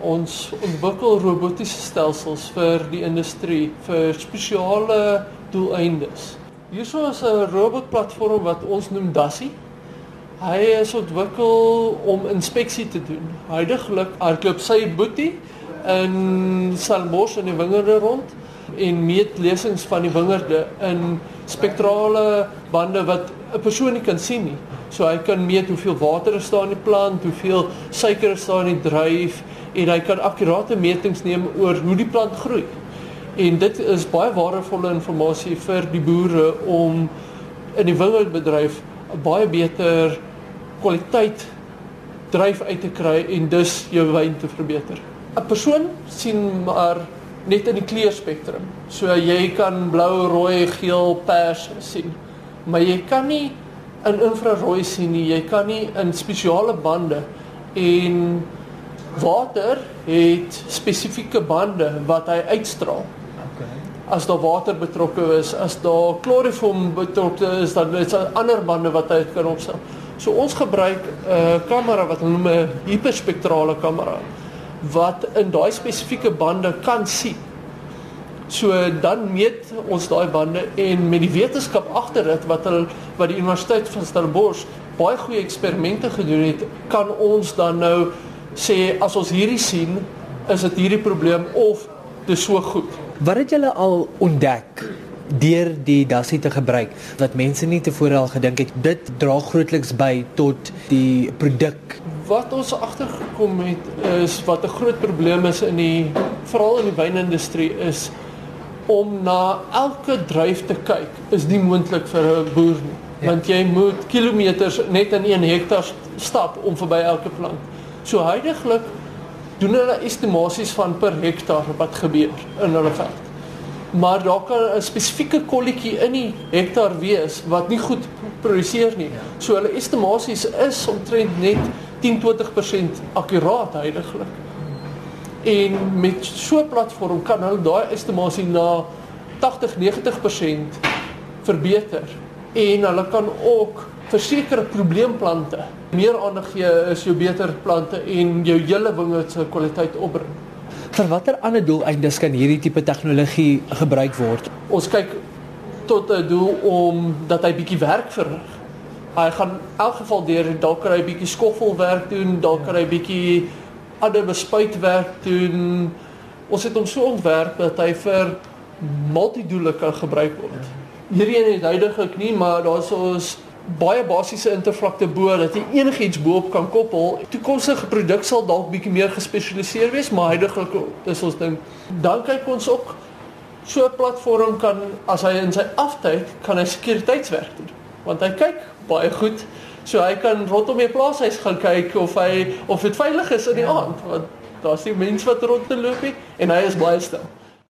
Ons ontwikkel robotiese stelsels vir die industrie vir spesiale doeleindes. Hierso is 'n robotplatform wat ons noem Dassie. Hy is ontwikkel om inspeksie te doen. Huidigelik hardloop sy boetie in Salmos in die wingerde rond en meet lesings van die wingerde in spektrale bande wat 'n persoon nie kan sien nie. So hy kan meet hoeveel water is daar in die plant, hoeveel suiker is daar in die druif en hy kan akkurate metings neem oor hoe die plant groei. En dit is baie waardevolle inligting vir die boere om in die wingerdbedryf baie beter kwaliteit dryf uit te kry en dus jou wyn te verbeter. 'n Persoon sien maar net in die kleurspektrum. So jy kan blou, rooi, geel, pers sien. Maar jy kan nie in infrarooi sien nie. Jy kan nie in spesiale bande en water het spesifieke bande wat hy uitstraal. Okay. As daar water betrokke is, as daar kloriform betrokke is, dan is daar ander bande wat hy kan opstel. So ons gebruik 'n uh, kamera wat hulle noem 'n hiperspektrale kamera wat in daai spesifieke bande kan sien. So dan meet ons daai bande en met die wetenskap agter dit wat hulle wat die Universiteit van Stellenbosch baie goeie eksperimente gedoen het, kan ons dan nou sê as ons hierdie sien, is dit hierdie probleem of dis so goed. Wat het julle al ontdek deur die dassie te gebruik wat mense nie tevore al gedink het dit dra grootliks by tot die produk wat ons agtergekom het is wat 'n groot probleem is in die veral in die wynindustrie is om na elke druif te kyk is nie moontlik vir 'n boer nie. Ja. Want jy moet kilometers net in 1 hektaar stap om verby elke plant. So huidigelik doen hulle estimasies van per hektaar wat gebeur in hulle veld. Maar daar kan 'n spesifieke kolletjie in die hektaar wees wat nie goed produseer nie. So hulle estimasies is omtrent net 10-20% akkuraat huidigelik. En met so 'n platform kan hulle daai estimasie na 80-90% verbeter en hulle kan ook vir sekere probleemplante meer aandag gee is jou beter plante en jou hele wingerd se kwaliteit opbring. Vir watter ander doeleindes kan hierdie tipe tegnologie gebruik word? Ons kyk tot 'n doel om dat hy bietjie werk verrig. Hy gaan in elk geval deur dalk kan hy bietjie skoffelwerk doen, dalk kan hy bietjie ander bespuitwerk doen. Ons het hom so ontwerp dat hy vir multidoele kan gebruik word. Hierdie een het huidigelik nie, maar daar's ons baie basiese intervlakte bo dat jy enigiets bo-op kan koppel. Toekomstige produk sal dalk bietjie meer gespesialiseer wees, maar huidigelik is ons ding. Dan kyk ons ook so 'n platform kan as hy in sy aftyd kan hy sekuriteitswerk doen. Want hy kyk baie goed So hy kan rondom die plaashuis gaan kyk of hy of dit veilig is in die ja. aand want daar's nie mense wat rond te loop nie en hy is baie stil.